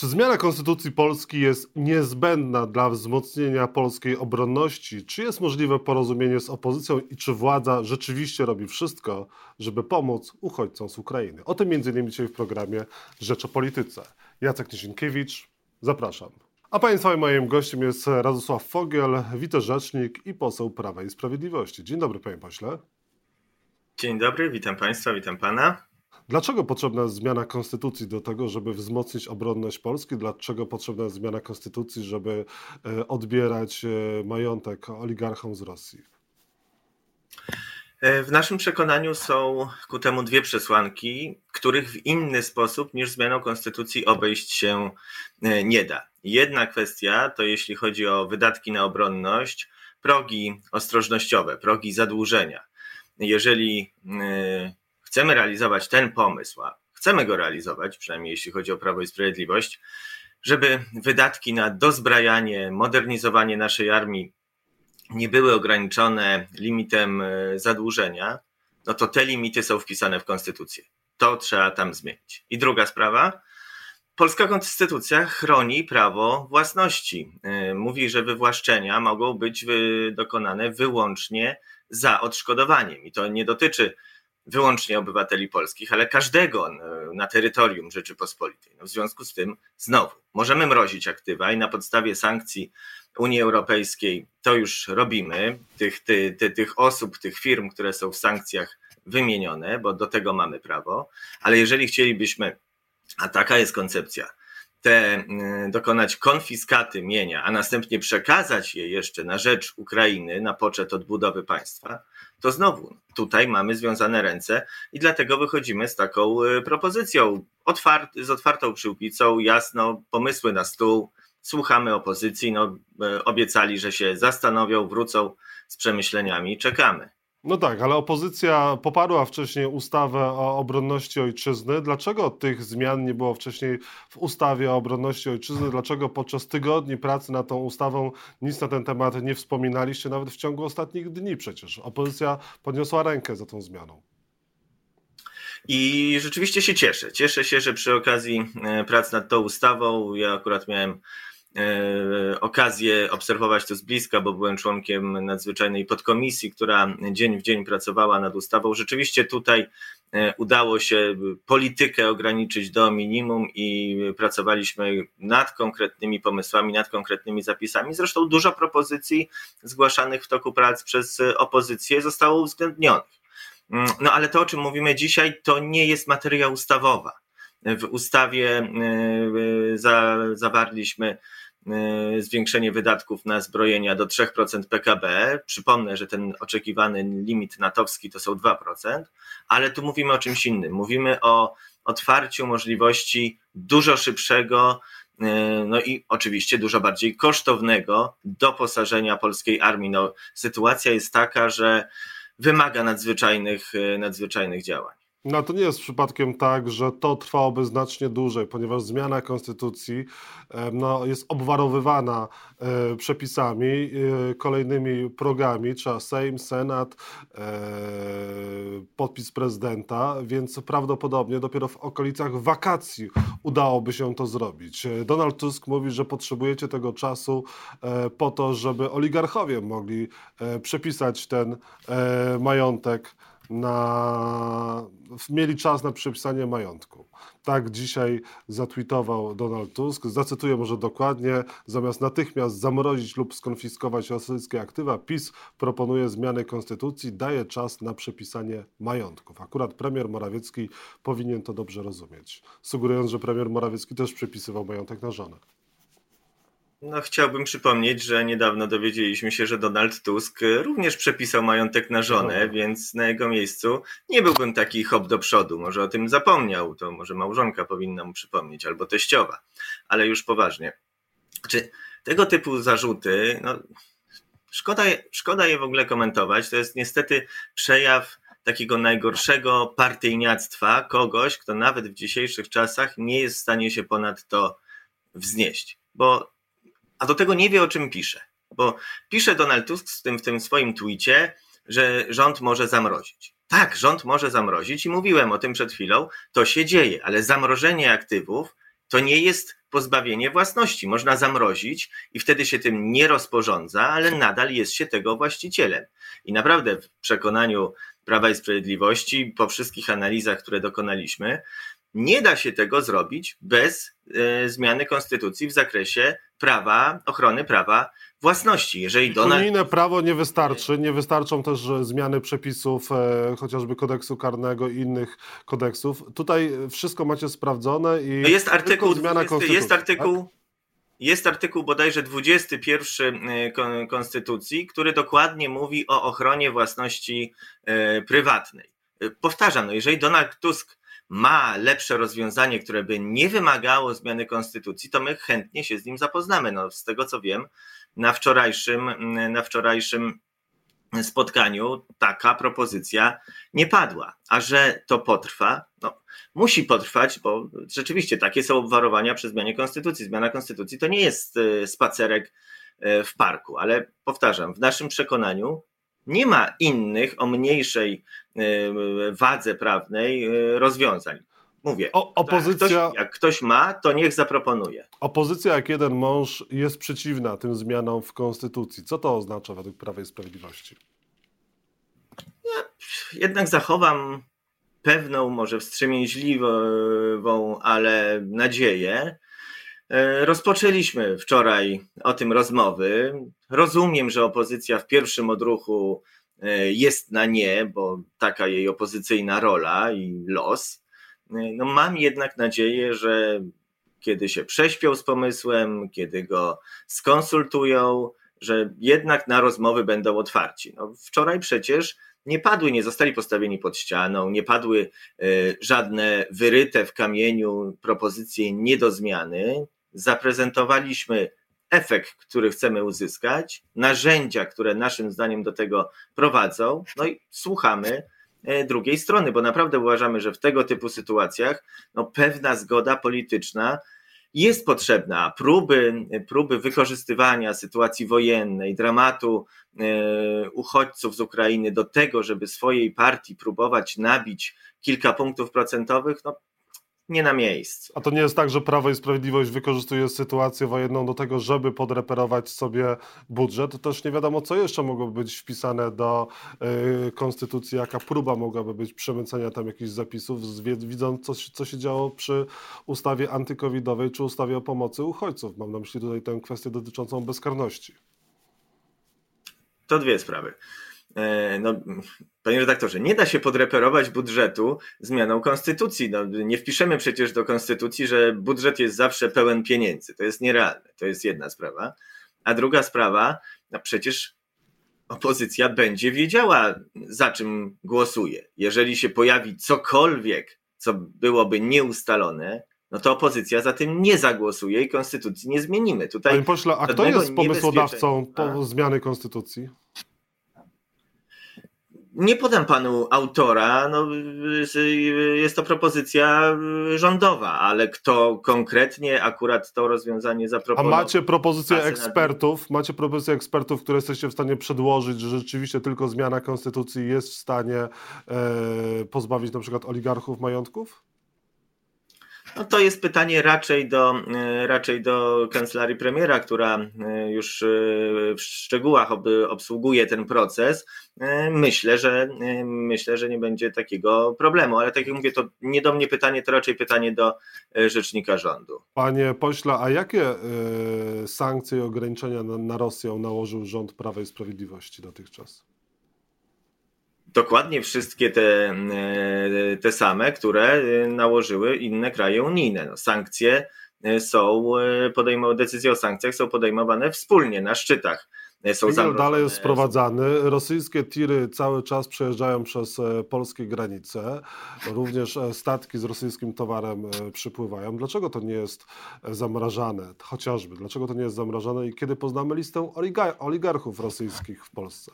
Czy zmiana konstytucji Polski jest niezbędna dla wzmocnienia polskiej obronności? Czy jest możliwe porozumienie z opozycją i czy władza rzeczywiście robi wszystko, żeby pomóc uchodźcom z Ukrainy? O tym m.in. dzisiaj w programie Rzecz o Polityce. Jacek Niesienkiewicz, zapraszam. A Państwa moim gościem jest Radosław Fogiel, wicerzecznik i poseł Prawa i Sprawiedliwości. Dzień dobry, panie pośle. Dzień dobry, witam Państwa, witam Pana. Dlaczego potrzebna jest zmiana konstytucji do tego, żeby wzmocnić obronność Polski? Dlaczego potrzebna jest zmiana konstytucji, żeby e, odbierać e, majątek oligarchom z Rosji? E, w naszym przekonaniu są ku temu dwie przesłanki, których w inny sposób niż zmianą konstytucji obejść się nie da. Jedna kwestia to jeśli chodzi o wydatki na obronność, progi ostrożnościowe, progi zadłużenia. Jeżeli chcemy realizować ten pomysł, a chcemy go realizować, przynajmniej jeśli chodzi o Prawo i Sprawiedliwość, żeby wydatki na dozbrajanie, modernizowanie naszej armii nie były ograniczone limitem e, zadłużenia, no to te limity są wpisane w konstytucję. To trzeba tam zmienić. I druga sprawa. Polska konstytucja chroni prawo własności. E, mówi, że wywłaszczenia mogą być dokonane wyłącznie za odszkodowaniem. I to nie dotyczy wyłącznie obywateli polskich, ale każdego na terytorium Rzeczypospolitej. No w związku z tym, znowu, możemy mrozić aktywa i na podstawie sankcji Unii Europejskiej to już robimy, tych, ty, ty, tych osób, tych firm, które są w sankcjach wymienione, bo do tego mamy prawo, ale jeżeli chcielibyśmy, a taka jest koncepcja, te dokonać konfiskaty mienia, a następnie przekazać je jeszcze na rzecz Ukrainy, na poczet odbudowy państwa, to znowu tutaj mamy związane ręce i dlatego wychodzimy z taką y, propozycją, otwart, z otwartą przyłbicą, jasno, pomysły na stół, słuchamy opozycji, no, y, obiecali, że się zastanowią, wrócą z przemyśleniami, czekamy. No tak, ale opozycja poparła wcześniej ustawę o obronności ojczyzny. Dlaczego tych zmian nie było wcześniej w ustawie o obronności ojczyzny? Dlaczego podczas tygodni pracy nad tą ustawą nic na ten temat nie wspominaliście, nawet w ciągu ostatnich dni przecież? Opozycja podniosła rękę za tą zmianą. I rzeczywiście się cieszę. Cieszę się, że przy okazji e, prac nad tą ustawą, ja akurat miałem okazję obserwować to z bliska, bo byłem członkiem nadzwyczajnej podkomisji, która dzień w dzień pracowała nad ustawą. Rzeczywiście tutaj e, udało się politykę ograniczyć do minimum i pracowaliśmy nad konkretnymi pomysłami, nad konkretnymi zapisami. Zresztą dużo propozycji zgłaszanych w toku prac przez opozycję zostało uwzględnionych. Mm, no ale to, o czym mówimy dzisiaj, to nie jest materia ustawowa. W ustawie e, za, zawarliśmy E, zwiększenie wydatków na zbrojenia do 3% PKB. Przypomnę, że ten oczekiwany limit natowski to są 2%, ale tu mówimy o czymś innym. Mówimy o otwarciu możliwości dużo szybszego, e, no i oczywiście dużo bardziej kosztownego doposażenia polskiej armii. No, sytuacja jest taka, że wymaga nadzwyczajnych, e, nadzwyczajnych działań. No to nie jest przypadkiem tak, że to trwałoby znacznie dłużej, ponieważ zmiana konstytucji no, jest obwarowywana e, przepisami, e, kolejnymi progami, trzeba Sejm, Senat, e, podpis prezydenta, więc prawdopodobnie dopiero w okolicach wakacji udałoby się to zrobić. Donald Tusk mówi, że potrzebujecie tego czasu po to, żeby oligarchowie mogli przepisać ten majątek na, mieli czas na przepisanie majątku. Tak dzisiaj zatweetował Donald Tusk. Zacytuję może dokładnie. Zamiast natychmiast zamrozić lub skonfiskować rosyjskie aktywa, PiS proponuje zmianę konstytucji, daje czas na przepisanie majątków. Akurat premier Morawiecki powinien to dobrze rozumieć, sugerując, że premier Morawiecki też przepisywał majątek na żonę. No, chciałbym przypomnieć, że niedawno dowiedzieliśmy się, że Donald Tusk również przepisał majątek na żonę, no. więc na jego miejscu nie byłbym taki hop do przodu. Może o tym zapomniał, to może małżonka powinna mu przypomnieć, albo teściowa. Ale już poważnie. Czy tego typu zarzuty, no, szkoda, szkoda je w ogóle komentować. To jest niestety przejaw takiego najgorszego partyjniactwa kogoś, kto nawet w dzisiejszych czasach nie jest w stanie się ponad to wznieść. Bo a do tego nie wie, o czym pisze. Bo pisze Donald Tusk w tym, w tym swoim twicie, że rząd może zamrozić. Tak, rząd może zamrozić i mówiłem o tym przed chwilą, to się dzieje, ale zamrożenie aktywów to nie jest pozbawienie własności. Można zamrozić i wtedy się tym nie rozporządza, ale nadal jest się tego właścicielem. I naprawdę w przekonaniu Prawa i Sprawiedliwości, po wszystkich analizach, które dokonaliśmy, nie da się tego zrobić bez e, zmiany konstytucji w zakresie prawa, ochrony prawa własności. Jeżeli Donald... Unijne prawo nie wystarczy, nie wystarczą też zmiany przepisów e, chociażby kodeksu karnego i innych kodeksów. Tutaj wszystko macie sprawdzone i no jest artykuł, zmiana 20, jest artykuł, tak? jest artykuł bodajże 21 e, Konstytucji, który dokładnie mówi o ochronie własności e, prywatnej. Powtarzam, no jeżeli Donald Tusk ma lepsze rozwiązanie, które by nie wymagało zmiany konstytucji, to my chętnie się z nim zapoznamy. No, z tego co wiem, na wczorajszym, na wczorajszym spotkaniu taka propozycja nie padła. A że to potrwa, no, musi potrwać, bo rzeczywiście takie są obwarowania przy zmianie konstytucji. Zmiana konstytucji to nie jest e, spacerek e, w parku, ale powtarzam, w naszym przekonaniu nie ma innych o mniejszej e, wadze prawnej rozwiązań. Mówię, o, opozycja, jak ktoś, jak ktoś ma, to niech zaproponuje. Opozycja jak jeden mąż jest przeciwna tym zmianom w konstytucji. Co to oznacza według Prawa i Sprawiedliwości? Ja jednak zachowam pewną, może wstrzemięźliwą, ale nadzieję. E, rozpoczęliśmy wczoraj o tym rozmowy. Rozumiem, że opozycja w pierwszym odruchu e, jest na nie, bo taka jej opozycyjna rola i los. E, no mam jednak nadzieję, że kiedy się prześpią z pomysłem, kiedy go skonsultują, że jednak na rozmowy będą otwarci. No, wczoraj przecież nie padły, nie zostali postawieni pod ścianą, nie padły żadne wyryte w kamieniu propozycje nie do zmiany. Zaprezentowaliśmy efekt, który chcemy uzyskać, narzędzia, które naszym zdaniem do tego prowadzą, no i słuchamy e, drugiej strony, bo naprawdę uważamy, że w tego typu sytuacjach no, pewna zgoda polityczna jest potrzebna. Próby, próby wykorzystywania sytuacji wojennej, dramatu e, uchodźców z Ukrainy do tego, żeby swojej partii próbować nabić kilka punktów procentowych, no nie na miejscu. A to nie jest tak, że Prawo i Sprawiedliwość wykorzystuje sytuację wojenną do tego, żeby podreperować sobie budżet? To też nie wiadomo, co jeszcze mogłoby być wpisane do y, konstytucji, jaka próba mogłaby być przemycenia tam jakichś zapisów, widząc, co, co się działo przy ustawie antykowidowej czy ustawie o pomocy uchodźców. Mam na myśli tutaj tę kwestię dotyczącą bezkarności. To dwie sprawy. E, no, panie redaktorze, nie da się podreperować budżetu zmianą konstytucji. No, nie wpiszemy przecież do konstytucji, że budżet jest zawsze pełen pieniędzy. To jest nierealne. To jest jedna sprawa. A druga sprawa, no przecież opozycja będzie wiedziała, za czym głosuje. Jeżeli się pojawi cokolwiek, co byłoby nieustalone, no to opozycja za tym nie zagłosuje i konstytucji nie zmienimy. Tutaj Panie pośle, a kto jest pomysłodawcą po zmiany konstytucji? Nie podam panu autora, no, jest to propozycja rządowa, ale kto konkretnie akurat to rozwiązanie zaproponował. A macie propozycję ekspertów, macie propozycję ekspertów, które jesteście w stanie przedłożyć, że rzeczywiście tylko zmiana konstytucji jest w stanie e, pozbawić na przykład oligarchów majątków? No to jest pytanie raczej do, e, raczej do kancelarii premiera, która e, już e, w szczegółach obsługuje ten proces. Myślę, że myślę, że nie będzie takiego problemu, ale tak jak mówię, to nie do mnie pytanie, to raczej pytanie do rzecznika rządu. Panie pośle, a jakie sankcje i ograniczenia na, na Rosję nałożył rząd Prawa i Sprawiedliwości dotychczas? Dokładnie wszystkie te, e, te same, które e, nałożyły inne kraje unijne. No, sankcje e, są podejmowane, decyzje o sankcjach są podejmowane wspólnie na szczytach. Są dalej jest sprowadzany. Rosyjskie tiry cały czas przejeżdżają przez polskie granice. Również statki z rosyjskim towarem przypływają. Dlaczego to nie jest zamrażane? Chociażby. Dlaczego to nie jest zamrażane i kiedy poznamy listę oligarchów rosyjskich w Polsce?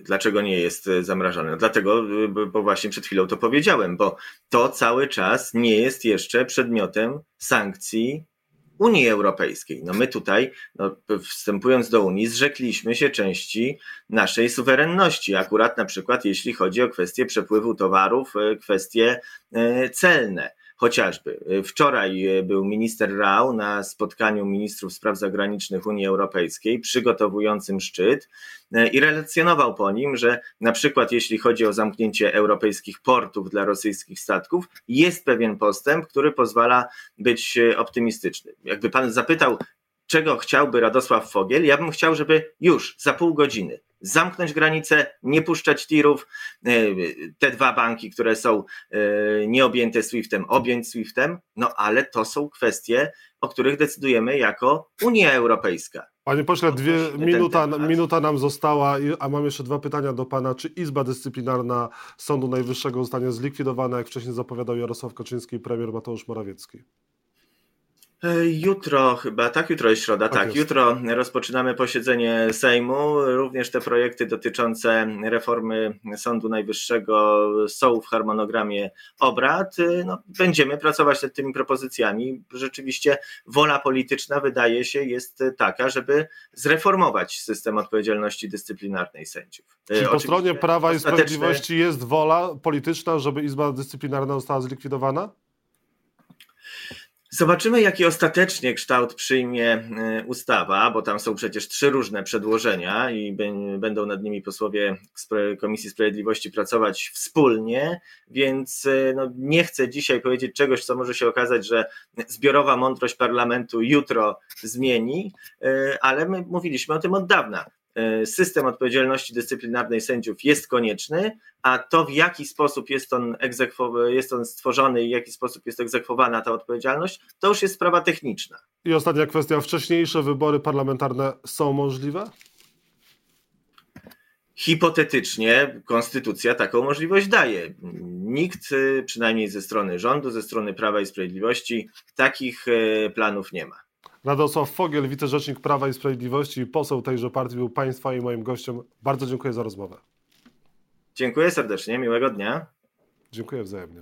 Dlaczego nie jest e, zamrażane? No dlatego, e, bo właśnie przed chwilą to powiedziałem, bo to cały czas nie jest jeszcze przedmiotem sankcji Unii Europejskiej. No my tutaj, no, wstępując do Unii, zrzekliśmy się części naszej suwerenności, akurat na przykład jeśli chodzi o kwestie przepływu towarów, e, kwestie celne. Chociażby. Wczoraj był minister Rao na spotkaniu ministrów spraw zagranicznych Unii Europejskiej, przygotowującym szczyt i relacjonował po nim, że na przykład jeśli chodzi o zamknięcie europejskich portów dla rosyjskich statków, jest pewien postęp, który pozwala być optymistyczny. Jakby pan zapytał, czego chciałby Radosław Fogiel, ja bym chciał, żeby już za pół godziny zamknąć granicę, nie puszczać tirów, e, te dwa banki, które są e, nieobjęte SWIFT-em, objąć SWIFT-em, no ale to są kwestie, o których decydujemy jako Unia Europejska. Panie pośle, dwie minuta, minuta nam została, a mam jeszcze dwa pytania do pana. Czy Izba Dyscyplinarna Sądu Najwyższego zostanie zlikwidowana, jak wcześniej zapowiadał Jarosław Kaczyński i premier Mateusz Morawiecki? Jutro chyba, tak, jutro jest środa, tak. tak. Jutro rozpoczynamy posiedzenie Sejmu. Również te projekty dotyczące reformy Sądu Najwyższego są w harmonogramie obrad. No, będziemy pracować nad tymi propozycjami. Rzeczywiście wola polityczna wydaje się jest taka, żeby zreformować system odpowiedzialności dyscyplinarnej sędziów. E, Czy po stronie Prawa i Sprawiedliwości jest wola polityczna, żeby Izba Dyscyplinarna została zlikwidowana? Zobaczymy, jaki ostatecznie kształt przyjmie e, ustawa, bo tam są przecież trzy różne przedłożenia i będą nad nimi posłowie Komisji Sprawiedliwości pracować wspólnie, więc e, no, nie chcę dzisiaj powiedzieć czegoś, co może się okazać, że zbiorowa mądrość parlamentu jutro zmieni, e, ale my mówiliśmy o tym od dawna. E, system odpowiedzialności dyscyplinarnej sędziów jest konieczny, a to w jaki sposób jest on, jest on stworzony i w jaki sposób jest egzekwowana ta odpowiedzialność, to już jest sprawa techniczna. I ostatnia kwestia, wcześniejsze wybory parlamentarne są możliwe? Hipotetycznie konstytucja taką możliwość daje. Nikt, e, przynajmniej ze strony rządu, ze strony Prawa i Sprawiedliwości, takich e, planów nie ma. Radosław Fogiel, wicerzecznik Prawa i Sprawiedliwości, poseł tejże partii, był Państwa i moim gościem. Bardzo dziękuję za rozmowę. Dziękuję serdecznie, miłego dnia. Dziękuję wzajemnie.